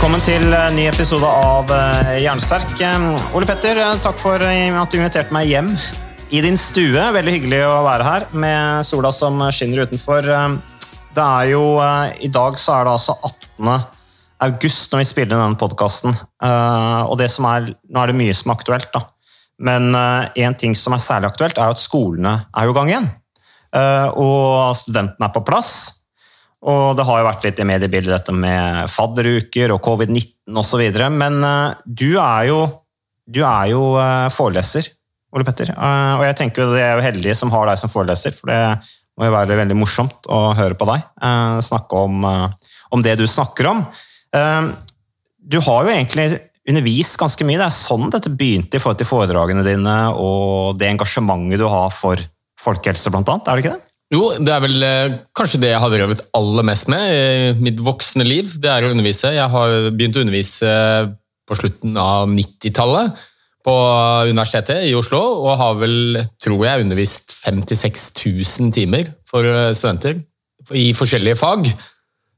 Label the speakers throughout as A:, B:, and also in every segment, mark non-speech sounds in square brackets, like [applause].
A: Velkommen til en ny episode av eh, Jernsterk. Eh, Ole Petter, eh, takk for eh, at du inviterte meg hjem i din stue. Veldig hyggelig å være her med sola som skinner utenfor. Eh, Det er jo, eh, I dag så er det altså 18. august når vi spiller inn denne podkasten. Og det som er, nå er det mye som er aktuelt, da. Men én ting som er særlig aktuelt, er at skolene er i gang igjen. Eh, Og studentene er på plass. Og det har jo vært litt i mediebildet dette med fadderuker og covid-19 osv. Men eh, du er jo, du er jo eh, foreleser, Ole Petter. Eh, og jeg tenker jo det er jo heldige som har deg som foreleser, for det må jo være veldig morsomt å høre på deg snakke om, om det du snakker om. Du har jo egentlig undervist ganske mye. Det er sånn dette begynte i forhold til foredragene dine og det engasjementet du har for folkehelse, blant annet. Er det ikke det?
B: Jo, det er vel eh, kanskje det jeg har drevet aller mest med i mitt voksne liv. Det er å undervise. Jeg har begynt å undervise på slutten av 90-tallet på Universitetet i Oslo, og har vel, tror jeg, undervist 56 000 timer for eh, studenter i forskjellige fag.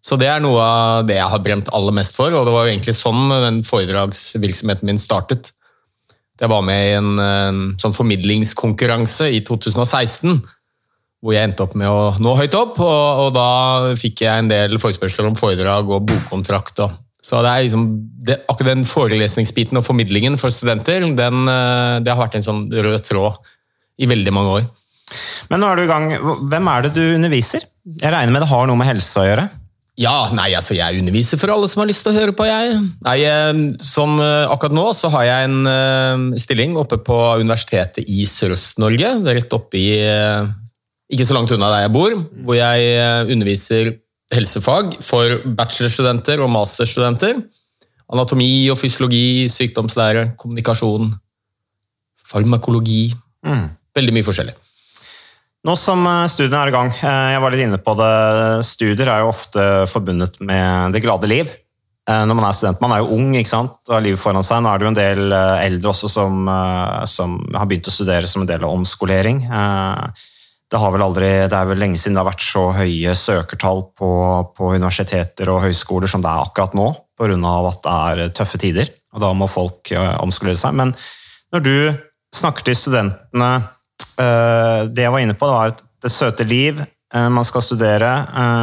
B: Så det er noe av det jeg har brent aller mest for, og det var jo egentlig sånn den foredragsvirksomheten min startet. Jeg var med i en en sånn formidlingskonkurranse i 2016 hvor jeg endte opp med å nå høyt opp, og, og da fikk jeg en del forespørsler om foredrag og bokkontrakt. Og. Så det er liksom, det, akkurat den forelesningsbiten og formidlingen for studenter, den, eh, det har vært en sånn rød tråd i veldig mange år.
A: Men nå er du i gang. Hvem er det du underviser? Jeg regner med det har noe med helse å gjøre?
B: Ja, nei, altså jeg underviser for alle som har lyst til å høre på, jeg. Nei, eh, sånn, eh, akkurat nå så har jeg en stilling oppe på Universitetet i Sørøst-Norge, rett oppe i ikke så langt unna der jeg bor, hvor jeg eh, underviser helsefag for bachelorstudenter og masterstudenter. Anatomi og fysiologi, sykdomslære, kommunikasjon, farmakologi.
A: Mm.
B: Veldig mye forskjellig.
A: Nå som eh, studiene er i gang, eh, jeg var litt inne på det, studier er jo ofte forbundet med det glade liv. Når man er student, man er jo ung ikke sant? og har livet foran seg. Nå er det jo en del eldre også som, som har begynt å studere som en del av omskolering. Eh, Det, aldri, det er vel lenge siden det har vært så høye søkertall på, på universiteter og høyskoler som det er akkurat nå, pga. at det er tøffe tider. og Da må folk eh, omskolere seg. Men når du snakker til studentene eh, Det jeg var inne på, det var et, det søte liv. eh, Man skal studere.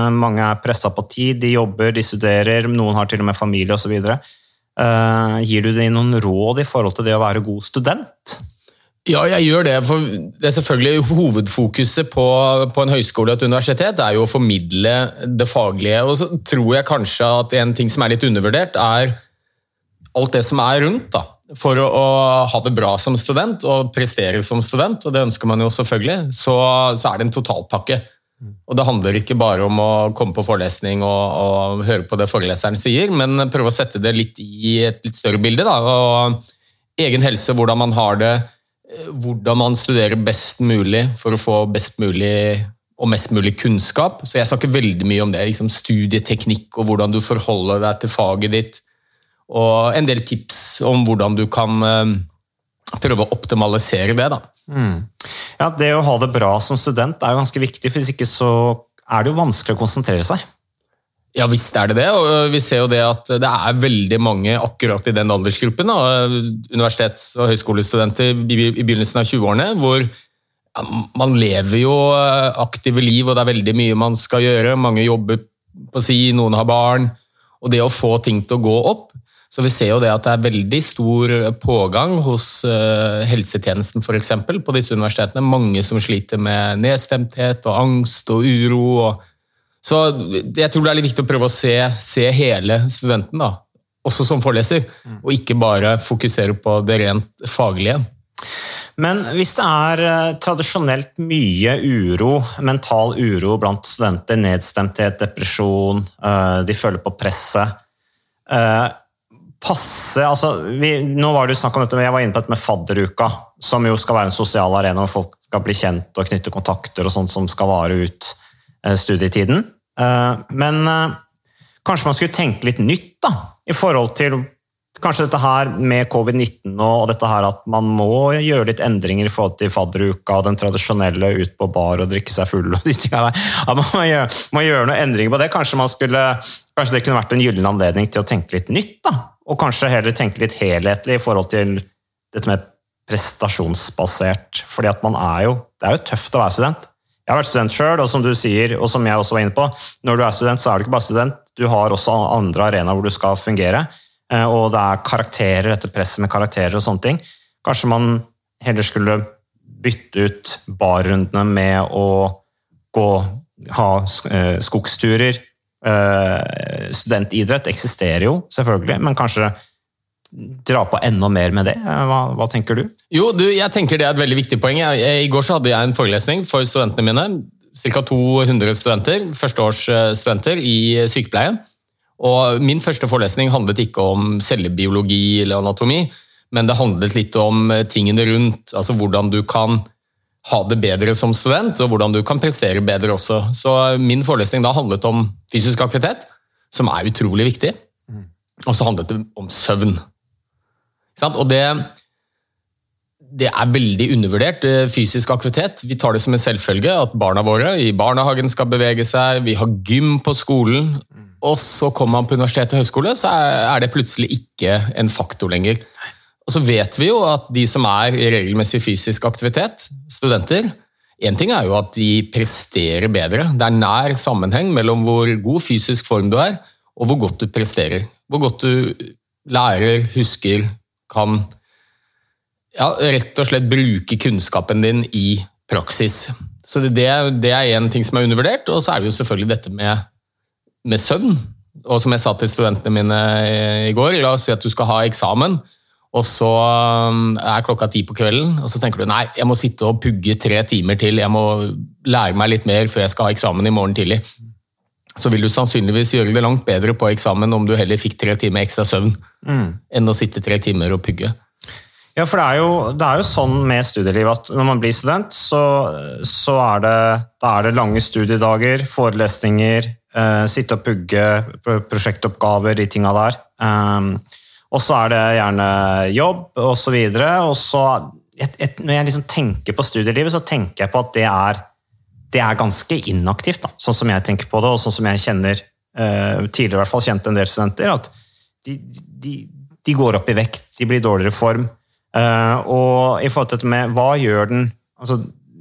A: Mange er pressa på tid. De jobber, de studerer. Noen har til og med familie osv. Gir du dem noen råd i forhold til det å være god student?
B: Ja, jeg gjør det. for det er selvfølgelig Hovedfokuset på, på en høyskole og et universitet er jo å formidle det faglige. Og så tror jeg kanskje at en ting som er litt undervurdert, er alt det som er rundt. da. For å, å ha det bra som student og prestere som student, og det ønsker man jo selvfølgelig, så, så er det en totalpakke. Og Det handler ikke bare om å komme på forelesning og, og høre på det foreleseren sier, men prøve å sette det litt i et litt større bilde. da, og Egen helse, hvordan man har det, hvordan man studerer best mulig for å få best mulig og mest mulig kunnskap. Så jeg snakker veldig mye om det. Liksom studieteknikk og hvordan du forholder deg til faget ditt. Og en del tips om hvordan du kan eh, prøve å optimalisere det. da.
A: Ja, Det å ha det bra som student er ganske viktig, for hvis ikke så er det jo vanskelig å konsentrere seg.
B: Ja visst er det det, og vi ser jo det at det er veldig mange akkurat i den aldersgruppen, da, universitets- og høyskolestudenter i begynnelsen av 20-årene, hvor ja, man lever jo eh, aktive liv, og det er veldig mye man skal gjøre. Mange jobber på si, noen har barn. Og det å få ting til å gå opp. Så vi ser jo det at det er veldig stor pågang hos eh, helsetjenesten f.eks. på disse universitetene. Mange som sliter med nedstemthet og angst og uro. Og så jeg tror det er litt viktig å prøve å se, se hele studenten, da. også som foreleser, og ikke bare fokusere på det rent faglige.
A: Men hvis det er eh, tradisjonelt mye uro, mental uro blant studenter, nedstemthet, depresjon, eh, de føler på presset eh, passe, altså, vi, nå var det jo snakk om dette, men Jeg var inne på dette med fadderuka, som jo skal være en sosial arena hvor folk skal bli kjent og knytte kontakter og sånt som skal vare ut studietiden. Eh, men eh, kanskje man skulle tenke litt nytt da, i forhold til kanskje dette her med covid-19 og dette her at man må gjøre litt endringer i forhold til fadderuka og den tradisjonelle ut på bar og drikke seg full og de tingene der. At man må gjøre, må gjøre noen endringer på det. Kanskje, man skulle, kanskje det kunne vært en gyllen anledning til å tenke litt nytt, da. Og kanskje heller tenke litt helhetlig i forhold til dette med prestasjonsbasert. Fordi at man er jo Det er jo tøft å være student. Jeg har vært student sjøl, og som du sier, og som jeg også var inne på, når du er student, så er du ikke bare student, du har også andre arenaer hvor du skal fungere. Eh, og det er karakterer, dette presset med karakterer og sånne ting. Kanskje man heller skulle bytte ut barrundene med å gå, ha eh, skogsturer. Eh, studentidrett eksisterer jo, selvfølgelig, men kanskje dra på enda mer med det? Hva, hva tenker du?
B: Jo, du, jeg tenker det er et veldig viktig poeng. Jeg, jeg, I går så hadde jeg en forelesning for studentene mine. Ca. 200 studenter, førsteårsstudenter i sykepleie. Og Min første forelesning handlet ikke om cellebiologi eller anatomi, men det handlet litt om tingene rundt. altså Hvordan du kan ha det bedre som student, og hvordan du kan prestere bedre også. Så Min forelesning da handlet om fysisk aktivitet, som er utrolig viktig. Og så handlet det om søvn. Og det, det er veldig undervurdert, eh, fysisk aktivitet. Vi tar det som en selvfølge at barna våre i barnehagen skal bevege seg, vi har gym på skolen. Og så kommer man på universitet og høyskole, så er det plutselig ikke en faktor lenger. Og så vet vi jo at de som er i regelmessig fysisk aktivitet, studenter, Én ting er jo at de presterer bedre. Det er nær sammenheng mellom hvor god fysisk form du er, og hvor godt du presterer. Hvor godt du lærer, husker, kan ja, rett og slett bruke kunnskapen din i praksis. Så det, det er én ting som er undervurdert, og så er det jo selvfølgelig dette med, med søvn. Og som jeg sa til studentene mine i går, la oss si at du skal ha eksamen, og så um, er klokka ti på kvelden, og så tenker du nei, jeg må sitte og pugge tre timer til, jeg må lære meg litt mer før jeg skal ha eksamen i morgen tidlig. Så vil du sannsynligvis gjøre det langt bedre på eksamen om du heller fikk tre timer ekstra søvn mm. enn å sitte tre timer og pugge.
A: Ja, for det er, jo, det er jo sånn med studielivet at når man blir student, så, så er, det, er, det, lange studiedager, forelesninger, eh, sitte og pugge, prosjektoppgaver, de tinga der. Um, og så er det gjerne jobb, osv. Og så Når jeg liksom tenker på studielivet, så tenker jeg på at det er, det er ganske inaktivt, da, sånn som jeg tenker på det, og sånn som jeg kjenner eh, tidligere i hvert fall kjente en del studenter. at de, de, de går opp i vekt, de blir i dårligere form. Uh, og i forhold til dette med hva gjør den altså,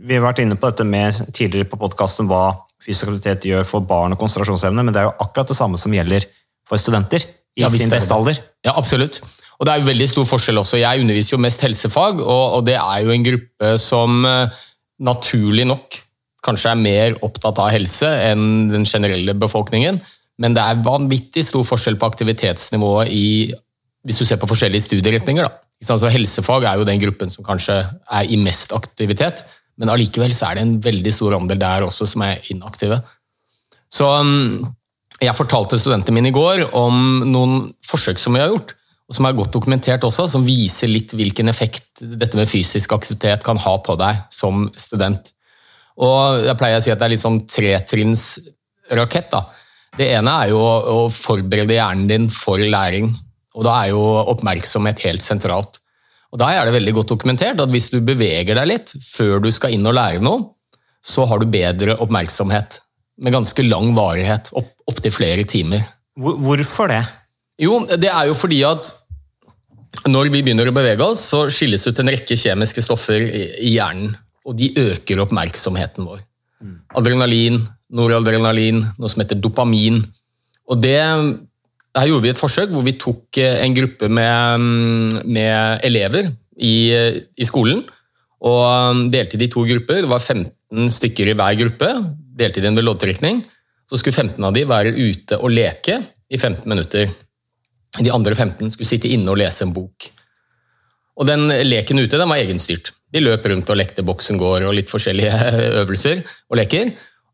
A: Vi har vært inne på dette med tidligere på podkasten hva fysisk aktivitet gjør for barn og konsentrasjonsevne, men det er jo akkurat det samme som gjelder for studenter i ja, sin beste alder.
B: Ja, absolutt. Og det er jo veldig stor forskjell også. Jeg underviser jo mest helsefag, og, og det er jo en gruppe som uh, naturlig nok kanskje er mer opptatt av helse enn den generelle befolkningen. Men det er vanvittig stor forskjell på aktivitetsnivået i hvis du ser på forskjellige studieretninger. da. Altså, helsefag er jo den gruppen som kanskje er i mest aktivitet, men allikevel så er det en veldig stor andel der også som er inaktive. Så um, jeg fortalte studentene mine i går om noen forsøk som vi har gjort, og som er godt dokumentert også, som viser litt hvilken effekt dette med fysisk aktivitet kan ha på deg som student. Og jeg pleier å si at det er litt sånn tretrinnsrakett. Det ene er jo å forberede hjernen din for læring. Og Da er jo oppmerksomhet helt sentralt. Og Da er det veldig godt dokumentert at hvis du beveger deg litt før du skal inn og lære noe, så har du bedre oppmerksomhet. med ganske lang varighet, opp, opptil flere timer.
A: Hvorfor det?
B: Jo, det er jo fordi at når vi begynner å bevege oss, så skilles ut en rekke kjemiske stoffer i hjernen, og de øker oppmerksomheten vår. Adrenalin, noradrenalin, noe som heter dopamin. Og det her gjorde vi et forsøk hvor vi tok en gruppe med, med elever i, i, skolen og delte de to grupper. Det var 15 stykker i hver gruppe. Delte de den ved loddtrekning. Så skulle 15 av de være ute og leke i 15 minutter. De andre 15 skulle sitte inne og lese en bok. Og den leken ute den var egenstyrt. De løp rundt og lekte Boksen går og litt forskjellige [laughs] øvelser og leker.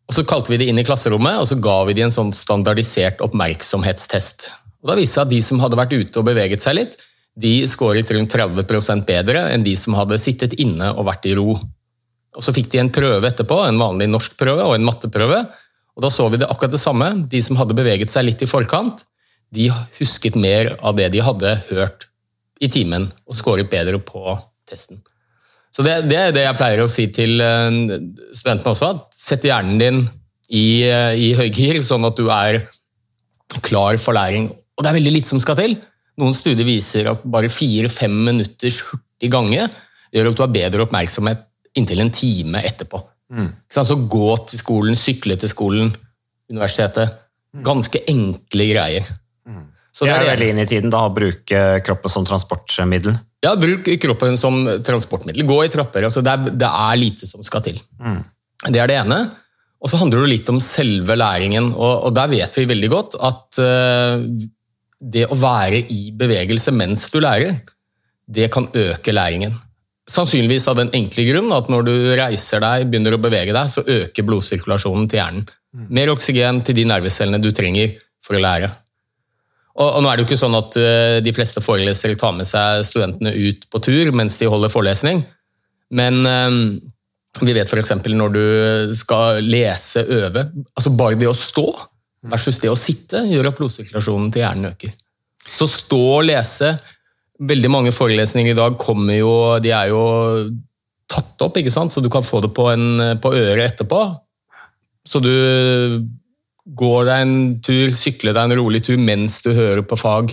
B: Og Så kalte vi de inn i klasserommet og så ga vi de en sånn standardisert oppmerksomhetstest. Og Da viste det seg at De som hadde vært ute og beveget seg litt, de skåret rundt 30% bedre enn de som hadde sittet inne og vært i ro. Og Så fikk de en prøve etterpå, en vanlig norskprøve og en matteprøve. Og Da så vi det akkurat det samme. De som hadde beveget seg litt i forkant, de husket mer av det de hadde hørt i timen, og skåret bedre på testen. Så det, det, er det jeg pleier å si til eh, studentene også. at Sett hjernen din i, eh, i høygir, sånn at du er klar for læring. Og det er veldig lite som skal til. Noen studier viser at bare fire-fem minutters hurtig gange gjør at du har bedre oppmerksomhet inntil en time etterpå. Mm. Så gå til skolen, sykle til skolen, universitetet. Ganske enkle greier.
A: Så er, det er veldig inn i tiden, da, å bruke kroppen som transportmiddel?
B: Ja, bruk kroppen som transportmiddel. Gå i trapper. Altså det, er, det, er, lite som skal til. Mm. Det er det ene. Og så handler det litt om selve læringen, og, og der vet vi veldig godt at uh, det å være i bevegelse mens du lærer, det kan øke læringen. Sannsynligvis av den enkle grunn at når du reiser deg, begynner å bevege deg, så øker blodsirkulasjonen til hjernen. Mm. Mer oksygen til de nervecellene du trenger for å lære. Og, og, nå er det jo ikke sånn at uh, de fleste forelesere tar med seg studentene ut på tur mens de holder forelesning, men um, vi vet f.eks. når du skal lese, øve altså Bare det å stå versus det å sitte gjør at blodsirkulasjonen til hjernen øker. Så stå og lese Veldig mange forelesninger i dag kommer jo De er jo tatt opp, ikke sant? så du kan få det på, en, på øret etterpå. Så du Går deg en tur, sykle deg en rolig tur mens du hører på fag.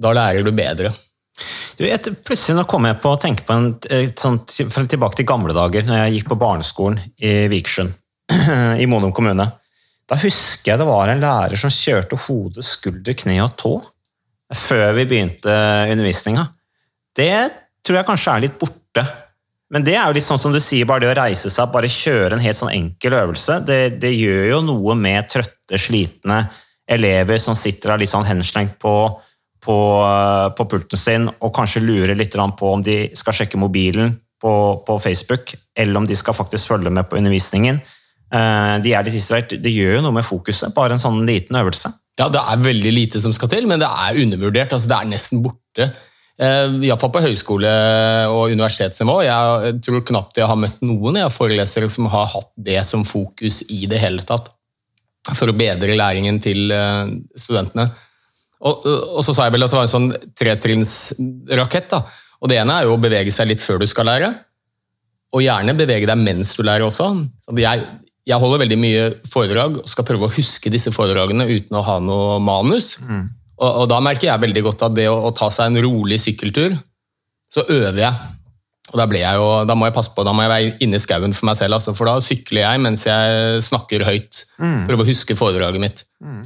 B: Da lærer du bedre.
A: Du, et, plutselig nå kom jeg på å tenke på en, sånn, tilbake til gamle dager, når jeg gikk på barneskolen i Vikersund, [clears throat] i Monum kommune. Da husker jeg det var en lærer som kjørte hode, skulder, kne og tå før vi begynte undervisninga. Det tror jeg kanskje er litt borte men det er jo litt sånn som du sier, bare det å reise seg bare kjøre en helt sånn enkel øvelse, det, det gjør jo noe med trøtte, slitne elever som sitter der litt sånn henslengt på, på, på, pulten sin og kanskje lurer litt på om de skal sjekke mobilen på, på, Facebook, eller om de skal faktisk følge med på undervisningen. Eh, de er litt distrahert. Det gjør jo noe med fokuset, bare en sånn liten øvelse.
B: Ja, det er veldig lite som skal til, men det er undervurdert. altså Det er nesten borte. Eh, Iallfall på høyskole- og universitetsnivå. Jeg tror knapt jeg har møtt noen jeg, forelesere som har hatt det som fokus i det hele tatt. For å bedre læringen til eh, studentene. Og, og så sa jeg vel at det var en sånn tretrinnsrakett. Og Det ene er jo å bevege seg litt før du skal lære. Og gjerne bevege deg mens du lærer også. Jeg, jeg holder veldig mye foredrag og skal prøve å huske disse foredragene uten å ha noe manus. Mm. Og, og, da merker jeg veldig godt at det å, å, ta seg en rolig sykkeltur, så øver jeg. Og da, jeg jo, da må jeg passe på, da må jeg være inne i skauen for meg selv, altså, for da sykler jeg mens jeg snakker høyt. Mm. Prøver å huske foredraget mitt. Mm.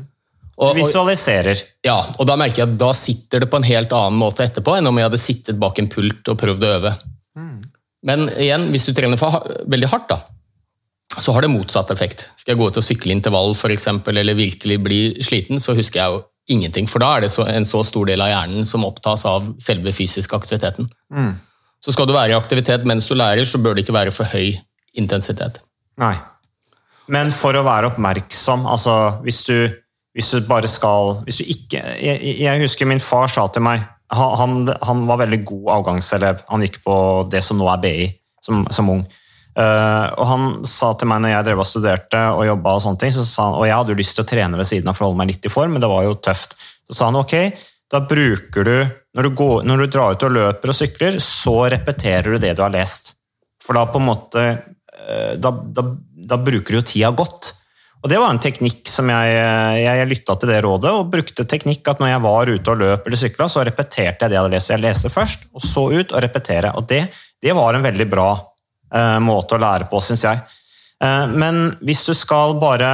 A: Og, Visualiserer.
B: Ja, og da merker jeg at da sitter det på en helt annen måte etterpå enn om jeg hadde sittet bak en pult og prøvd å øve. Mm. Men igjen, hvis du trener for, veldig hardt, da, så har det motsatt effekt. Skal jeg gå ut og sykle intervall for eksempel, eller virkelig bli sliten, så husker jeg jo ingenting. For da er det en så stor del av hjernen som opptas av selve fysisk aktiviteten. Mm. Så skal du være i aktivitet mens du lærer, så bør det ikke være for høy intensitet.
A: Nei. Men for å være oppmerksom, altså hvis du, hvis du bare skal hvis du ikke, jeg, jeg, husker min far sa til meg han, han, var veldig god avgangselev. Han gikk på det som nå er BI, som, som ung. Uh, og han sa til meg når jeg drev og studerte og jobba, og sånne ting, han, og jeg hadde jo lyst til å trene ved siden av for å holde meg litt i form, men det var jo tøft. Så sa han ok, da bruker du når, du går, når du drar ut og løper og sykler, så repeterer du det du har lest. For da på en måte uh, da, da, da, bruker du jo tida godt. Og det var en teknikk som jeg, jeg, jeg lytta til det rådet, og brukte teknikk at når jeg var ute og løp eller sykla, så repeterte jeg det jeg hadde lest. Jeg leste først, og så ut og repetere. Og det, det var en veldig bra eh, måte å lære på, syns jeg. Eh, men hvis du skal bare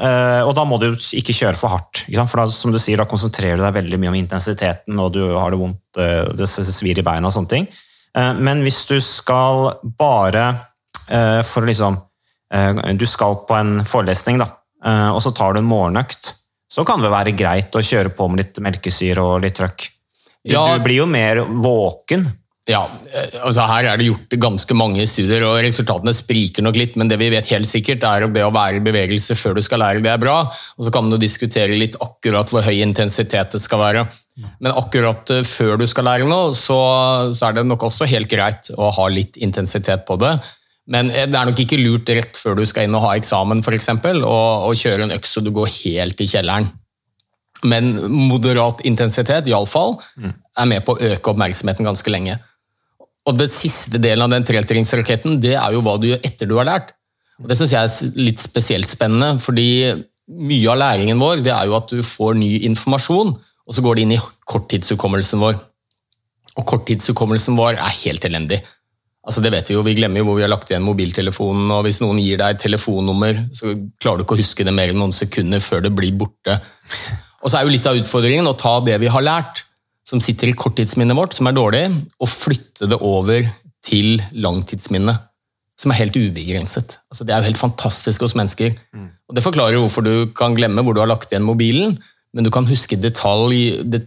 A: eh, Og da må du ikke kjøre for hardt. For da, som du sier, da konsentrerer du deg veldig mye om intensiteten, og du har det vondt, eh, det svir i beina og sånne ting. Eh, men hvis du skal bare eh, for å liksom Eh, du skal på en forelesning, da, eh, og så tar du en morgenøkt, så kan det være greit å kjøre på med litt melkesyre og litt trøkk. Ja, du blir jo mer våken.
B: Ja, eh, altså Her er det gjort ganske mange studier, og resultatene spriker nok litt. Men det vi vet helt sikkert er at det å være i bevegelse før du skal lære, det er bra. Og Så kan man jo diskutere litt akkurat hvor høy intensitet det skal være. Men akkurat før du skal lære noe, så, så er det nok også helt greit å ha litt intensitet på det. Men det er nok ikke lurt rett før du skal inn og ha eksamen eksempel, å kjøre en øks så du går helt i kjelleren. Men moderat intensitet iallfall, mm. er med på å øke oppmerksomheten ganske lenge. Og Det siste delen av den tretringsraketten det er jo hva du gjør etter du har lært. Og Det syns jeg er litt spesielt spennende, fordi mye av læringen vår det er jo at du får ny informasjon, og så går det inn i korttidshukommelsen vår. Og korttidshukommelsen vår er helt elendig. Altså det vet Vi jo, vi glemmer jo hvor vi har lagt igjen mobiltelefonen. og Hvis noen gir deg et telefonnummer, så klarer du ikke å huske det mer enn noen sekunder før det blir borte. Og så er jo Litt av utfordringen å ta det vi har lært, som sitter i korttidsminnet vårt, som er dårlig, og flytte det over til langtidsminnet, som er helt ubegrenset. Altså det er jo helt fantastisk hos mennesker. Mm. Og Det forklarer hvorfor du kan glemme hvor du har lagt igjen mobilen, men du kan huske detalj... Det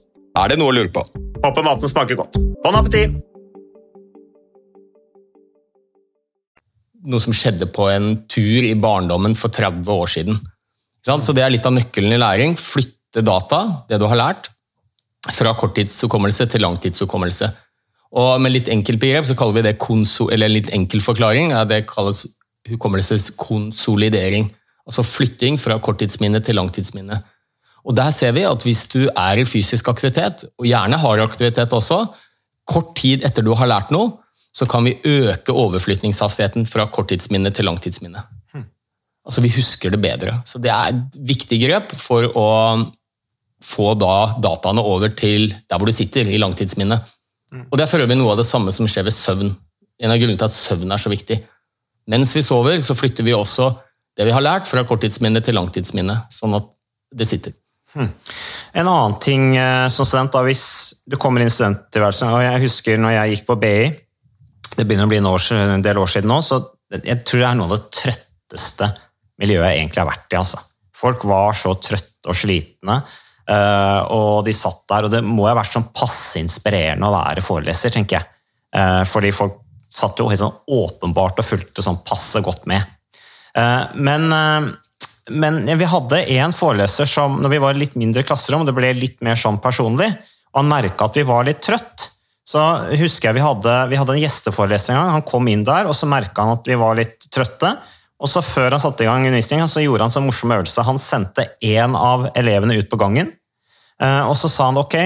B: Er det noe å lure på?
A: Håper maten smaker godt. Bon appétit!
B: Noe som skjedde på en tur i barndommen for 30 år siden. Så det er litt av nøkkelen i læring. Flytte data, det du har lært, fra korttidshukommelse til langtidshukommelse. Og med litt enkelt begrep så kaller vi det konso, eller litt enkel forklaring, det kalles hukommelseskonsolidering. Altså flytting fra korttidsminne til langtidsminne. Og Der ser vi at hvis du er i fysisk aktivitet, og gjerne har aktivitet også, kort tid etter du har lært noe, så kan vi øke overflytningshastigheten fra korttidsminne til langtidsminne. Hmm. Altså Vi husker det bedre. Så Det er et viktig grep for å få da dataene over til der hvor du sitter, i langtidsminnet. Hmm. Og Det er for øvrig noe av det samme som skjer ved søvn. En av grunnene til at søvn er så viktig. Mens vi sover, så flytter vi også det vi har lært, fra korttidsminne til langtidsminne, sånn at det sitter.
A: Hmm. En annen ting eh, som student, da, hvis du kommer inn i studenttilværelsen og Jeg husker når jeg gikk på BI, det begynner å bli en, en, del år siden nå, så jeg tror det er noe av det trøtteste miljøet jeg egentlig har vært i. Altså. Folk var så trøtte og slitne, uh, og de satt der, og det må ha vært sånn passe inspirerende å være foreleser, tenker jeg. Uh, fordi folk satt jo helt sånn åpenbart og fulgte sånn passe godt med. Men, men vi hadde en foreleser som, når vi var litt mindre klasserom, det ble litt mer sånn personlig, og han merka at vi var litt trøtt, så husker jeg vi hadde, vi hadde en gjesteforeleser en gang. Han kom inn der, og så merka han at vi var litt trøtte. Og så Før han satte i gang undervisningen, så gjorde han en morsom øvelse. Han sendte én av elevene ut på gangen, eh, og så sa han ok,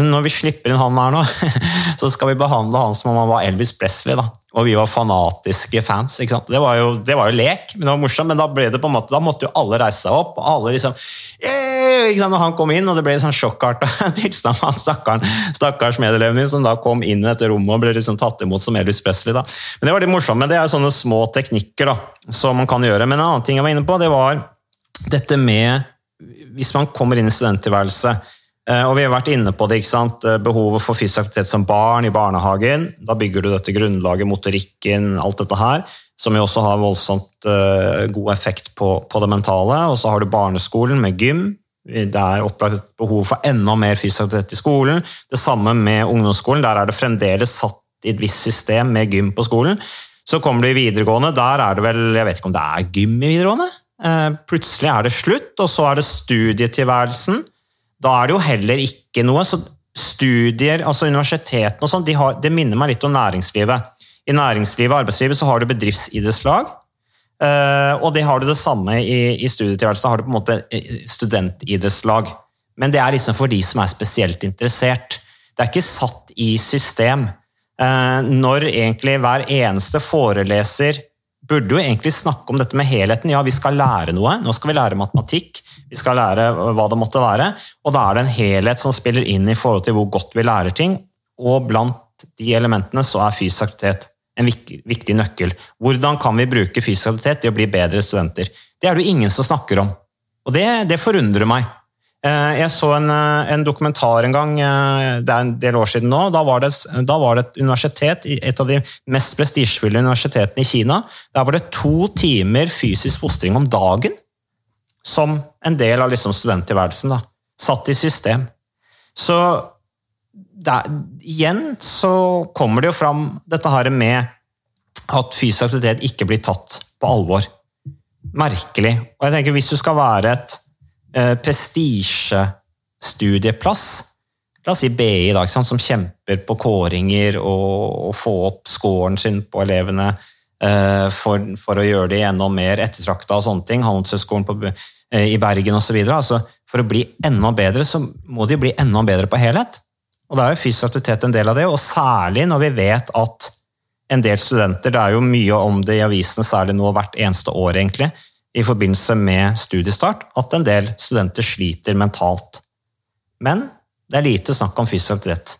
A: når vi slipper inn han her nå, [laughs] så skal vi behandle han som om han var Elvis Presley. da og vi var fanatiske fans. Det var, jo, det, var jo, lek, men det var morsomt. Men da, ble det på en måte, da måtte jo alle reise seg opp. og alle liksom, Når han kom inn, og det ble sånn sjokkarta [laughs] tilstand med han stakkaren, stakkars medeleven som da kom inn i dette rommet og ble liksom tatt imot som Elvis Presley. Da. Men Det var litt morsomt, men det er jo sånne små teknikker da, som man kan gjøre. Men en annen ting jeg var inne på, det var dette med Hvis man kommer inn i studenttilværelse og vi har vært inne på det, ikke sant? Eh, behovet for fysisk aktivitet som barn i barnehagen. Da bygger du dette grunnlaget, motorikken, alt dette her, som jo også har voldsomt uh, god effekt på, det mentale. Og så har du barneskolen med gym. Det er opplagt et behov for enda mer fysisk aktivitet i skolen. Det samme med ungdomsskolen. Der er det fremdeles satt i et visst system med gym på skolen. Så kommer du i videregående. Der er det vel Jeg vet ikke om det er gym i videregående? Plutselig er det slutt, og så er det studietilværelsen da er det jo heller ikke noe. så Studier, altså universitetene og sånn, de det minner meg litt om næringslivet. I næringslivet og arbeidslivet så har du bedriftsidrettslag, eh, og det har du det samme i, i studietilværelsen. Da har du på en måte eh, studentidrettslag. Men det er liksom for de som er spesielt interessert. Det er ikke satt i system. Eh, når egentlig hver eneste foreleser burde jo egentlig snakke om dette med helheten. Ja, vi skal lære noe. Nå skal vi lære matematikk vi skal lære hva det måtte være. Og da er det en helhet som spiller inn i forhold til hvor godt vi lærer ting. Og blant de elementene så er fysisk aktivitet en viktig nøkkel. Hvordan kan vi bruke fysisk aktivitet til å bli bedre studenter? Det er det jo ingen som snakker om. Og det, det forundrer meg. Eh, jeg så en, eh, en, dokumentar en gang, eh, det er en del år siden nå. Da var, det, da var det et universitet, et av de mest prestisjefulle universitetene i Kina. Der var det to timer fysisk fostring om dagen som en del av liksom studenttilværelsen. da, Satt i system. Så der, igjen så kommer det jo fram dette her med at fysisk aktivitet ikke blir tatt på alvor. Merkelig. Og jeg tenker Hvis du skal være et eh, prestisjestudieplass, la oss si BI, i dag, som kjemper på kåringer og, og få opp scoren sin på elevene, Eh, for, for, å gjøre det enda mer ettertrakta og sånne ting. Handelshøyskolen eh, i Bergen osv. Altså, for å bli enda bedre, så må de bli enda bedre på helhet. Og da er jo fysisk aktivitet en del av det, og særlig når vi vet at en del studenter Det er jo mye om det i avisene, særlig nå hvert eneste år, egentlig, i forbindelse med studiestart, at en del studenter sliter mentalt. Men det er lite snakk om fysisk aktivitet.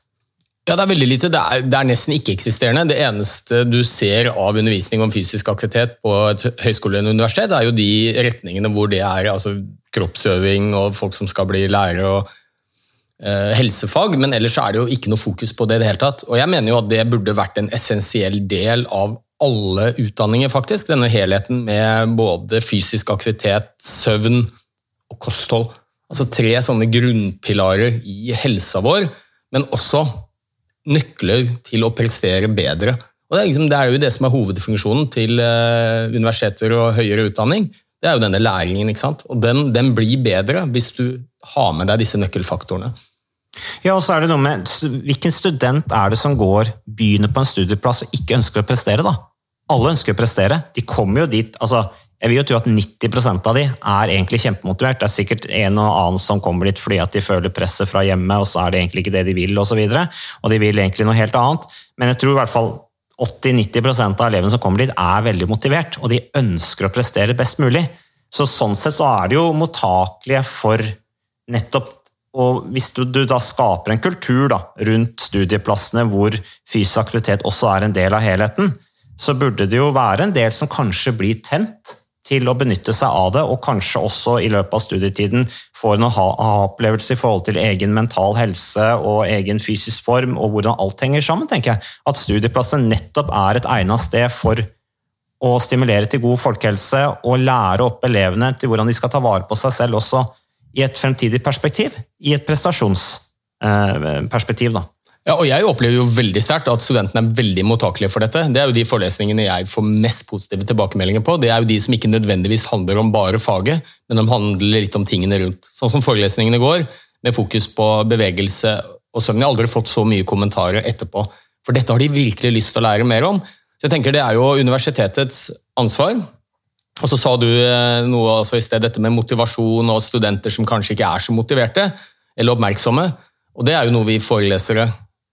B: Ja, Det er veldig lite. Det er, det er nesten ikke-eksisterende. Det eneste du ser av undervisning om fysisk aktivitet på et høyskole eller universitet, er jo de retningene hvor det er altså kroppsøving og folk som skal bli lærere og eh, helsefag, men ellers er det jo ikke noe fokus på det i det hele tatt. Og jeg mener jo at det burde vært en essensiell del av alle utdanninger, faktisk. Denne helheten med både fysisk aktivitet, søvn og kosthold. Altså tre sånne grunnpilarer i helsa vår, men også nøkler til å prestere bedre. Og det, er liksom, det er jo det som er hovedfunksjonen til uh, universiteter og høyere utdanning. Det er jo denne læringen. ikke sant? Og den, den blir bedre hvis du har med deg disse nøkkelfaktorene.
A: Ja, og så er det noe med Hvilken student er det som går, begynner på en studieplass og ikke ønsker å prestere? da? Alle ønsker å prestere. De kommer jo dit altså, Jeg vil jo tro at 90% av de er egentlig kjempemotivert. Det er sikkert en og annen som kommer dit fordi at de føler presset fra hjemme, og så er det egentlig ikke det de vil, og, så videre, og de vil egentlig noe helt annet. Men jeg tror i hvert fall 80-90% av elevene som kommer dit, er veldig motivert, og de ønsker å prestere best mulig. Så Sånn sett så er de jo mottakelige for nettopp og hvis du, du, da skaper en kultur da, rundt studieplassene hvor fysisk aktivitet også er en del av helheten, så burde det jo være en del som kanskje blir tent til å benytte seg av det, og kanskje også i løpet av studietiden får en aha-opplevelse i forhold til egen mental helse og egen fysisk form, og hvordan alt henger sammen, tenker jeg. At studieplassen nettopp er et egnet sted for å stimulere til god folkehelse og lære opp elevene til hvordan de skal ta vare på seg selv også i et fremtidig perspektiv, i et prestasjonsperspektiv. da.
B: Ja, og Jeg opplever jo veldig sterkt at studentene er veldig mottakelige for dette. Det er jo de forelesningene jeg får mest positive tilbakemeldinger på. Det er jo de som ikke nødvendigvis handler om bare faget, men de handler litt om tingene rundt. Sånn som forelesningene går, med fokus på bevegelse og søvn. Jeg har aldri fått så mye kommentarer etterpå. For dette har de virkelig lyst til å lære mer om. Så jeg tenker Det er jo universitetets ansvar og så sa du eh, noe altså i sted, dette med motivasjon og studenter som kanskje ikke er så motiverte eller oppmerksomme. Og Det er jo noe vi forelesere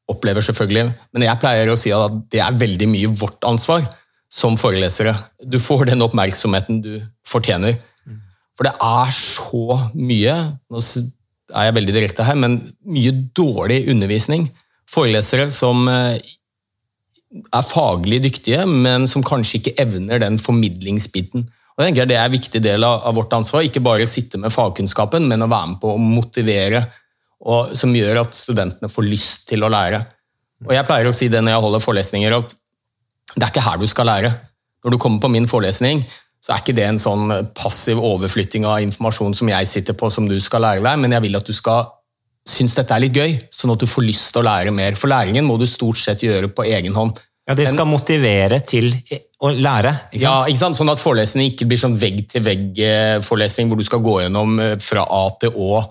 B: opplever, selvfølgelig. Men jeg pleier å si at det er veldig mye vårt ansvar som forelesere. Du får den oppmerksomheten du fortjener. For det er så mye Nå er jeg veldig direkte her, men mye dårlig undervisning. Forelesere som eh, er faglig dyktige, men som kanskje ikke evner den formidlingsbiten. Og jeg tenker Det er en viktig del av, vårt ansvar. Ikke bare sitte med fagkunnskapen, men å være med på å motivere, og, som gjør at studentene får lyst til å lære. Og Jeg pleier å si det når jeg holder forelesninger, at det er ikke her du skal lære. Når du kommer på min forelesning, så er ikke det en sånn passiv overflytting av informasjon som jeg sitter på, som du skal lære deg, men jeg vil at du skal synes dette er litt gøy, sånn at du får lyst til å lære mer. For læringen må du stort sett gjøre på egen hånd.
A: Ja, Det skal motivere til å lære.
B: ikke sant? Ja, ikke sant? Sånn at forelesningen ikke blir sånn vegg-til-vegg-forelesning hvor du skal gå gjennom eh, fra A til Å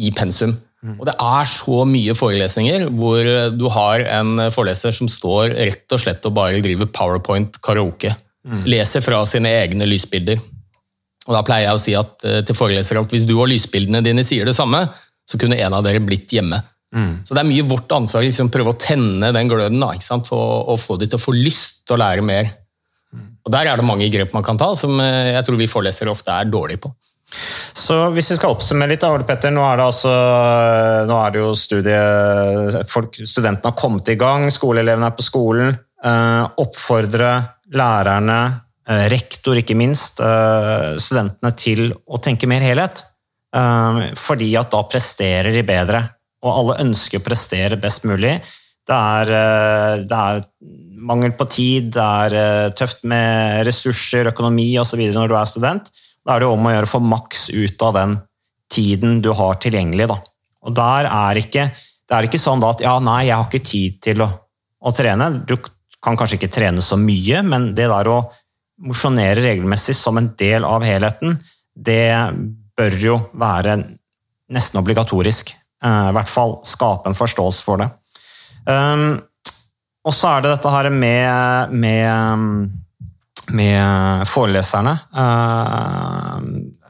B: i pensum. Mm. Og Det er så mye forelesninger hvor eh, du har en foreleser som står rett og slett og bare driver powerpoint karaoke. Mm. Leser fra sine egne lysbilder. Og Da pleier jeg å si at, eh, til forelesere at hvis du og lysbildene dine sier det samme, så kunne en av dere blitt hjemme. Mm. Så det er mye vårt ansvar å liksom, prøve å tenne den gløden da, for å få de til å få lyst til å lære mer. Mm. Og Der er det mange grep man kan ta, som eh, jeg tror vi forelesere ofte er dårlige på.
A: Så hvis vi skal oppsummere litt, Ole Petter, nå er det, altså, nå er det jo studie, Studentene har kommet i gang, skoleelevene er på skolen. Eh, oppfordre lærerne, eh, rektor ikke minst, eh, studentene til å tenke mer helhet. Ehm, fordi at da presterer de bedre. Og alle ønsker å prestere best mulig. Det er, eh, det er mangel på tid, det er eh, tøft med ressurser, økonomi osv. når du er student. Da er det om å gjøre å få maks ut av den tiden du har tilgjengelig. Da. Og der er ikke, det er ikke sånn at ja, nei, jeg har ikke tid til å, å trene. Du kan kanskje ikke trene så mye, men det der å mosjonere regelmessig som en del av helheten, det bør jo være nesten obligatorisk. Eh, I hvert fall skape en forståelse for det. Um, og så er det dette her med, med, med foreleserne. Uh,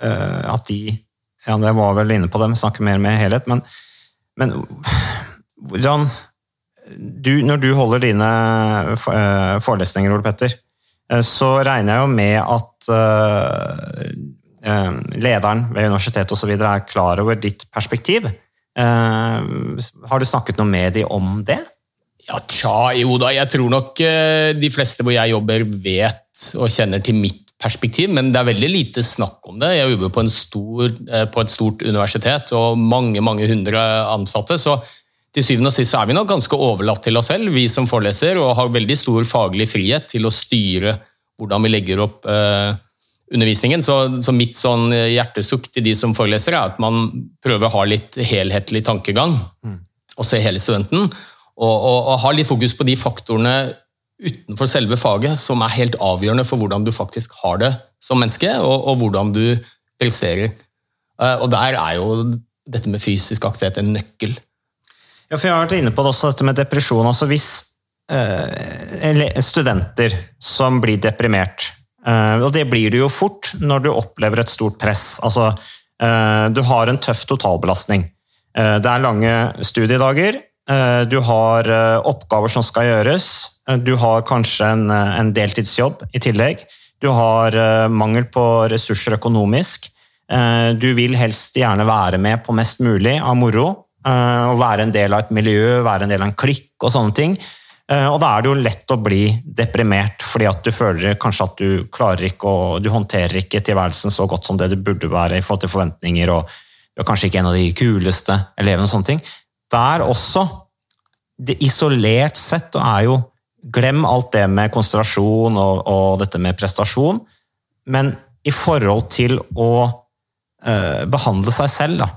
A: uh, at de Ja, det var vel inne på det, vi snakker mer med helhet, men, men hvordan du, Når du holder dine forelesninger, Ole Petter, så regner jeg jo med at Eh, lederen ved universitetet osv. er klar over ditt perspektiv. Eh, har du snakket noe med dem om det?
B: Ja, tja, jo da. Jeg tror nok eh, de fleste hvor jeg jobber, vet og kjenner til mitt perspektiv, men det er veldig lite snakk om det. Jeg jobber på, stor, på et stort universitet og mange mange hundre ansatte, så til syvende og sist så er vi nok ganske overlatt til oss selv, vi som foreleser, og har veldig stor faglig frihet til å styre hvordan vi legger opp eh, undervisningen. Så, så, mitt sånn hjertesukk til de som foreleser, er at man prøver å ha litt helhetlig tankegang. Mm. Og se hele studenten. Og, og, og ha litt fokus på de faktorene utenfor selve faget som er helt avgjørende for hvordan du faktisk har det som menneske, og, og hvordan du presterer. Eh, og der er jo dette med fysisk aktivitet en nøkkel.
A: Ja, for Jeg har vært inne på det også, dette med depresjon. altså Hvis eh, studenter som blir deprimert, eh, og det blir du jo fort når du opplever et stort press altså eh, Du har en tøff totalbelastning. Eh, det er lange studiedager, du har oppgaver som skal gjøres, du har kanskje en, en deltidsjobb i tillegg. Du har mangel på ressurser økonomisk. Du vil helst gjerne være med på mest mulig av moro. Og være en del av et miljø, være en del av en klikk og sånne ting. Eh, og da er det jo lett å bli deprimert, fordi at du føler kanskje at du klarer ikke og Du håndterer ikke tilværelsen så godt som det du burde være i forhold til forventninger, og du er kanskje ikke en av de kuleste elevene og sånne ting. Der også, det isolert sett, er jo Glem alt det med konsentrasjon og, og dette med prestasjon, men i forhold til å uh, behandle seg selv da,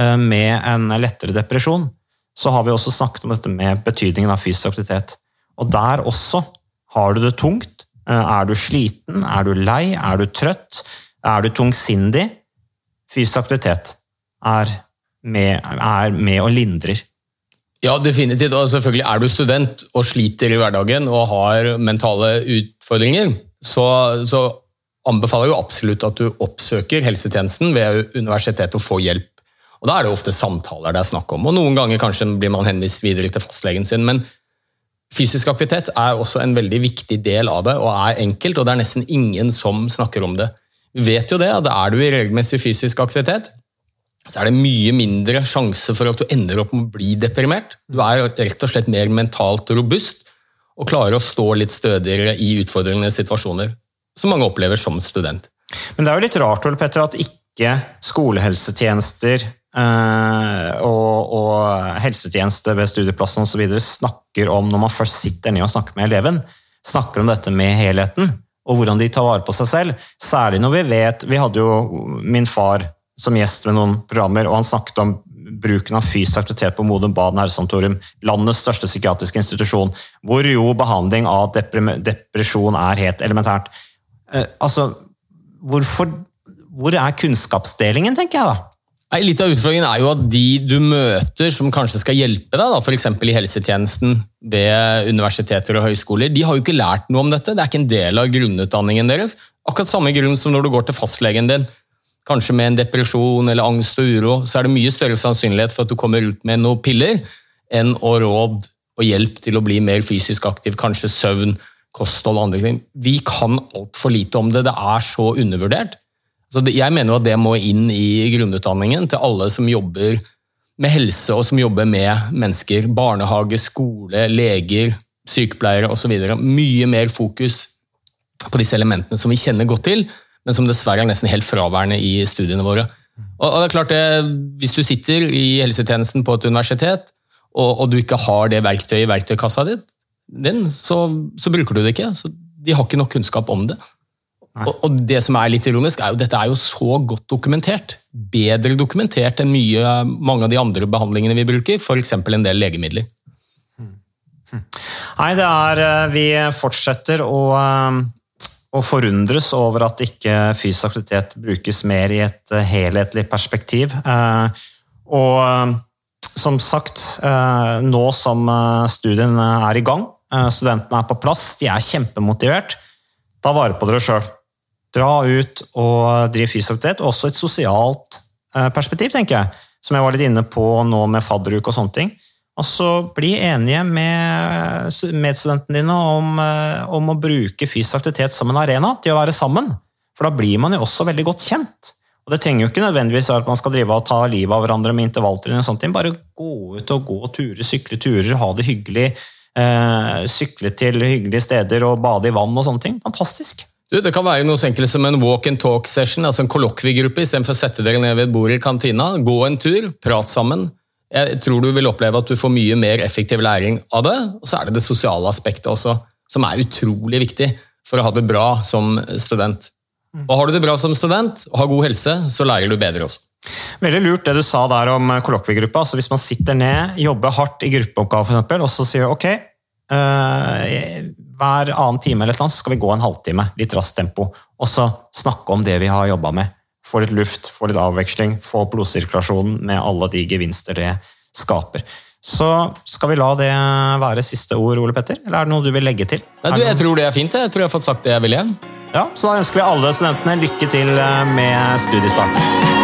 A: uh, med en lettere depresjon, så har vi også snakket om dette med betydningen av fysisk aktivitet. Og der også har du det tungt. Eh, er du sliten? Er du lei? Er du trøtt? Er du tungsindig? Fysisk aktivitet er med, er med og lindrer.
B: Ja, definitivt. Og selvfølgelig er du student og sliter i hverdagen og har mentale utfordringer, så, så anbefaler jo absolutt at du oppsøker helsetjenesten ved universitetet og får hjelp og Da er det ofte samtaler det er snakk om, og noen ganger kanskje blir man henvist videre til fastlegen sin. men Fysisk aktivitet er også en veldig viktig del av det, og er enkelt. og Det er nesten ingen som snakker om det. Vi vet jo det, at er du i regelmessig fysisk aktivitet, så er det mye mindre sjanse for at du ender opp med å bli deprimert. Du er rett og slett mer mentalt robust og klarer å stå litt stødigere i utfordrende situasjoner, som mange opplever som student.
A: Men det er jo litt rart Ole Petter, at ikke skolehelsetjenester Uh, og, og helsetjeneste ved studieplassen osv. snakker om, når man først sitter ned og snakker med eleven, snakker om dette med helheten og hvordan de tar vare på seg selv. Særlig når vi vet Vi hadde jo min far som gjest med noen programmer, og han snakket om bruken av fysisk aktivitet på Modum Bad nærsanatorium, landets største psykiatriske institusjon, hvor jo behandling av depresjon er helt elementært. Eh, altså, hvorfor, hvor er kunnskapsdelingen, tenker jeg da?
B: Litt av utfordringen er jo at de du møter som kanskje skal hjelpe deg, f.eks. i helsetjenesten ved universiteter og høyskoler, de har jo ikke lært noe om dette. Det er ikke en del av grunnutdanningen deres. Akkurat samme grunn som når du går til fastlegen din, kanskje med en depresjon eller angst og uro, så er det mye større sannsynlighet for at du kommer ut med noen piller, enn å råd og hjelp til å bli mer fysisk aktiv, kanskje søvn, kosthold og andre ting. Vi kan altfor lite om det. Det er så undervurdert. Så jeg mener jo at det må inn i grunnutdanningen til alle som jobber med helse og som jobber med mennesker. Barnehage, skole, leger, sykepleiere osv. Mye mer fokus på disse elementene som vi kjenner godt til, men som dessverre er nesten helt fraværende i studiene våre. Og det er klart det, Hvis du sitter i helsetjenesten på et universitet, og, og du ikke har det verktøyet i verktøykassa din, så, så bruker du det ikke. Så de har ikke nok kunnskap om det. Og, og, det som er litt ironisk, er jo dette er jo så godt dokumentert. Bedre dokumentert enn mye, mange av de andre behandlingene vi bruker, f.eks. en del legemidler.
A: Nei, det er eh, Vi fortsetter å, eh, å forundres over at ikke fysisk aktivitet brukes mer i et eh, helhetlig perspektiv. Og som sagt, nå som studien er i gang, studentene er på plass, de er kjempemotivert, ta vare på dere sjøl. Dra ut og driv fysisk aktivitet, også et sosialt eh, perspektiv, tenker jeg. Som jeg var litt inne på nå med fadderuke og sånne ting. Og så bli enige med medstudentene dine om, eh, om, å bruke fysisk aktivitet som en arena til å være sammen. For da blir man jo også veldig godt kjent. Og Det trenger jo ikke nødvendigvis være at man skal drive og ta livet av hverandre med intervalltrening. og sånt. Bare gå ut og gå turer, sykle turer, ha det hyggelig. Eh, sykle til hyggelige steder og bade i vann og sånne ting. Fantastisk.
B: Du, det kan være noe så enkelt som en walk and talk session, altså en kollokviegruppe, istedenfor å sette dere ned ved et bord i kantina. Gå en tur, prat sammen. Jeg tror du vil oppleve at du får mye mer effektiv læring av det. Og så er det det sosiale aspektet også, som er utrolig viktig for å ha det bra som student. Og Har du det bra som student og har god helse, så lærer du bedre også.
A: Veldig lurt det du sa der om kollokviegruppa. Altså hvis man sitter ned, jobber hardt i gruppeoppgave eksempel, og så sier du ok, øh, hver annen time eller noe, så skal vi gå en halvtime, litt raskt tempo, og så snakke om det vi har jobba med. Få litt luft, få litt avveksling, få opp blodsirkulasjonen med alle de gevinster det skaper. Så skal vi la det være siste ord, Ole Petter? Eller er det noe du vil legge til?
B: Nei, du, jeg tror det er fint. Jeg tror jeg har fått sagt det jeg ville.
A: Ja, Så da ønsker vi alle studentene lykke til eh, med studiestarten.